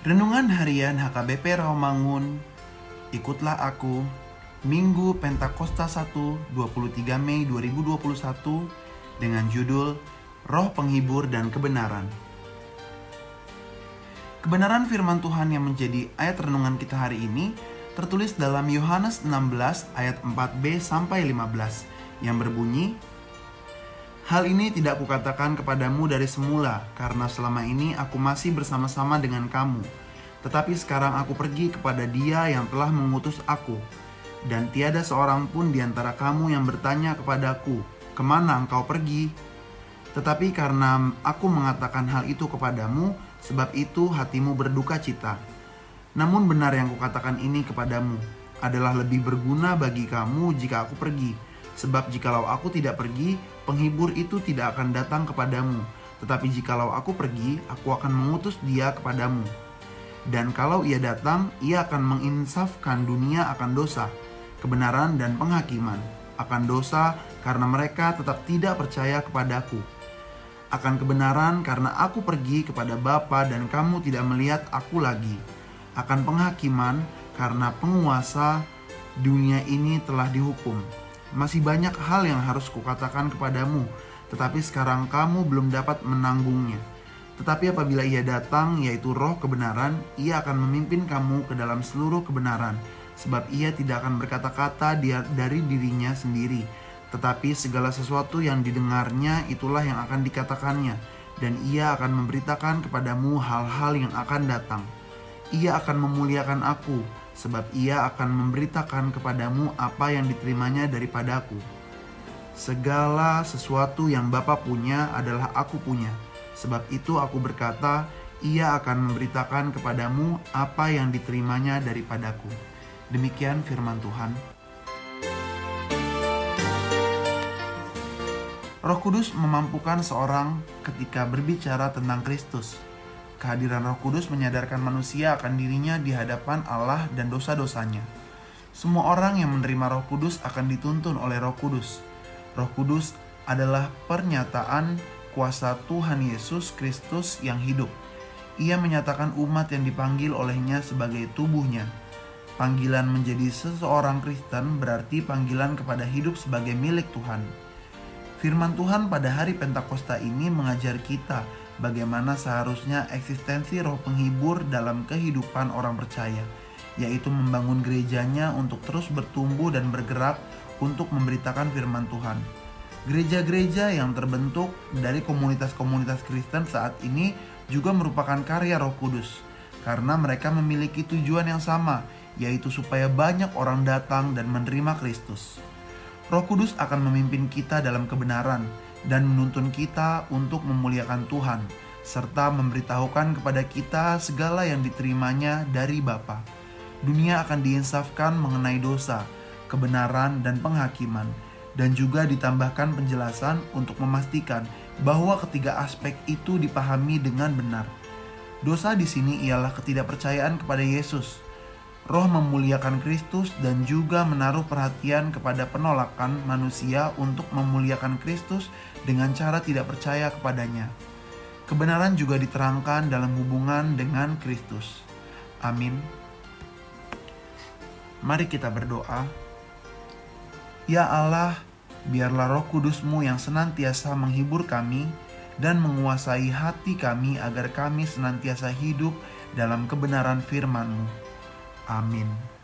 Renungan Harian HKBP Rawamangun. Ikutlah aku Minggu Pentakosta 1 23 Mei 2021 dengan judul Roh Penghibur dan Kebenaran. Kebenaran firman Tuhan yang menjadi ayat renungan kita hari ini tertulis dalam Yohanes 16 ayat 4b sampai 15 yang berbunyi Hal ini tidak kukatakan kepadamu dari semula, karena selama ini aku masih bersama-sama dengan kamu. Tetapi sekarang aku pergi kepada Dia yang telah mengutus aku, dan tiada seorang pun di antara kamu yang bertanya kepadaku, "Ke mana engkau pergi?" Tetapi karena aku mengatakan hal itu kepadamu, sebab itu hatimu berduka cita. Namun benar yang kukatakan ini kepadamu adalah lebih berguna bagi kamu jika aku pergi Sebab jikalau aku tidak pergi, penghibur itu tidak akan datang kepadamu. Tetapi jikalau aku pergi, aku akan mengutus dia kepadamu. Dan kalau ia datang, ia akan menginsafkan dunia akan dosa, kebenaran dan penghakiman. Akan dosa karena mereka tetap tidak percaya kepadaku. Akan kebenaran karena aku pergi kepada Bapa dan kamu tidak melihat aku lagi. Akan penghakiman karena penguasa dunia ini telah dihukum. Masih banyak hal yang harus kukatakan kepadamu, tetapi sekarang kamu belum dapat menanggungnya. Tetapi apabila ia datang, yaitu roh kebenaran, ia akan memimpin kamu ke dalam seluruh kebenaran, sebab ia tidak akan berkata-kata dari dirinya sendiri, tetapi segala sesuatu yang didengarnya itulah yang akan dikatakannya, dan ia akan memberitakan kepadamu hal-hal yang akan datang. Ia akan memuliakan aku, sebab ia akan memberitakan kepadamu apa yang diterimanya daripadaku. Segala sesuatu yang Bapa punya adalah aku punya. Sebab itu aku berkata, ia akan memberitakan kepadamu apa yang diterimanya daripadaku. Demikian firman Tuhan. Roh Kudus memampukan seorang ketika berbicara tentang Kristus Kehadiran Roh Kudus menyadarkan manusia akan dirinya di hadapan Allah dan dosa-dosanya. Semua orang yang menerima Roh Kudus akan dituntun oleh Roh Kudus. Roh Kudus adalah pernyataan kuasa Tuhan Yesus Kristus yang hidup. Ia menyatakan umat yang dipanggil olehnya sebagai tubuhnya. Panggilan menjadi seseorang Kristen berarti panggilan kepada hidup sebagai milik Tuhan. Firman Tuhan pada hari Pentakosta ini mengajar kita bagaimana seharusnya eksistensi roh penghibur dalam kehidupan orang percaya, yaitu membangun gerejanya untuk terus bertumbuh dan bergerak untuk memberitakan firman Tuhan. Gereja-gereja yang terbentuk dari komunitas-komunitas Kristen saat ini juga merupakan karya Roh Kudus, karena mereka memiliki tujuan yang sama, yaitu supaya banyak orang datang dan menerima Kristus. Roh Kudus akan memimpin kita dalam kebenaran, dan menuntun kita untuk memuliakan Tuhan, serta memberitahukan kepada kita segala yang diterimanya dari Bapa. Dunia akan diinsafkan mengenai dosa, kebenaran, dan penghakiman, dan juga ditambahkan penjelasan untuk memastikan bahwa ketiga aspek itu dipahami dengan benar. Dosa di sini ialah ketidakpercayaan kepada Yesus, Roh memuliakan Kristus dan juga menaruh perhatian kepada penolakan manusia untuk memuliakan Kristus dengan cara tidak percaya kepadanya. Kebenaran juga diterangkan dalam hubungan dengan Kristus. Amin. Mari kita berdoa. Ya Allah, biarlah roh kudusmu yang senantiasa menghibur kami dan menguasai hati kami agar kami senantiasa hidup dalam kebenaran firman-Mu Amin.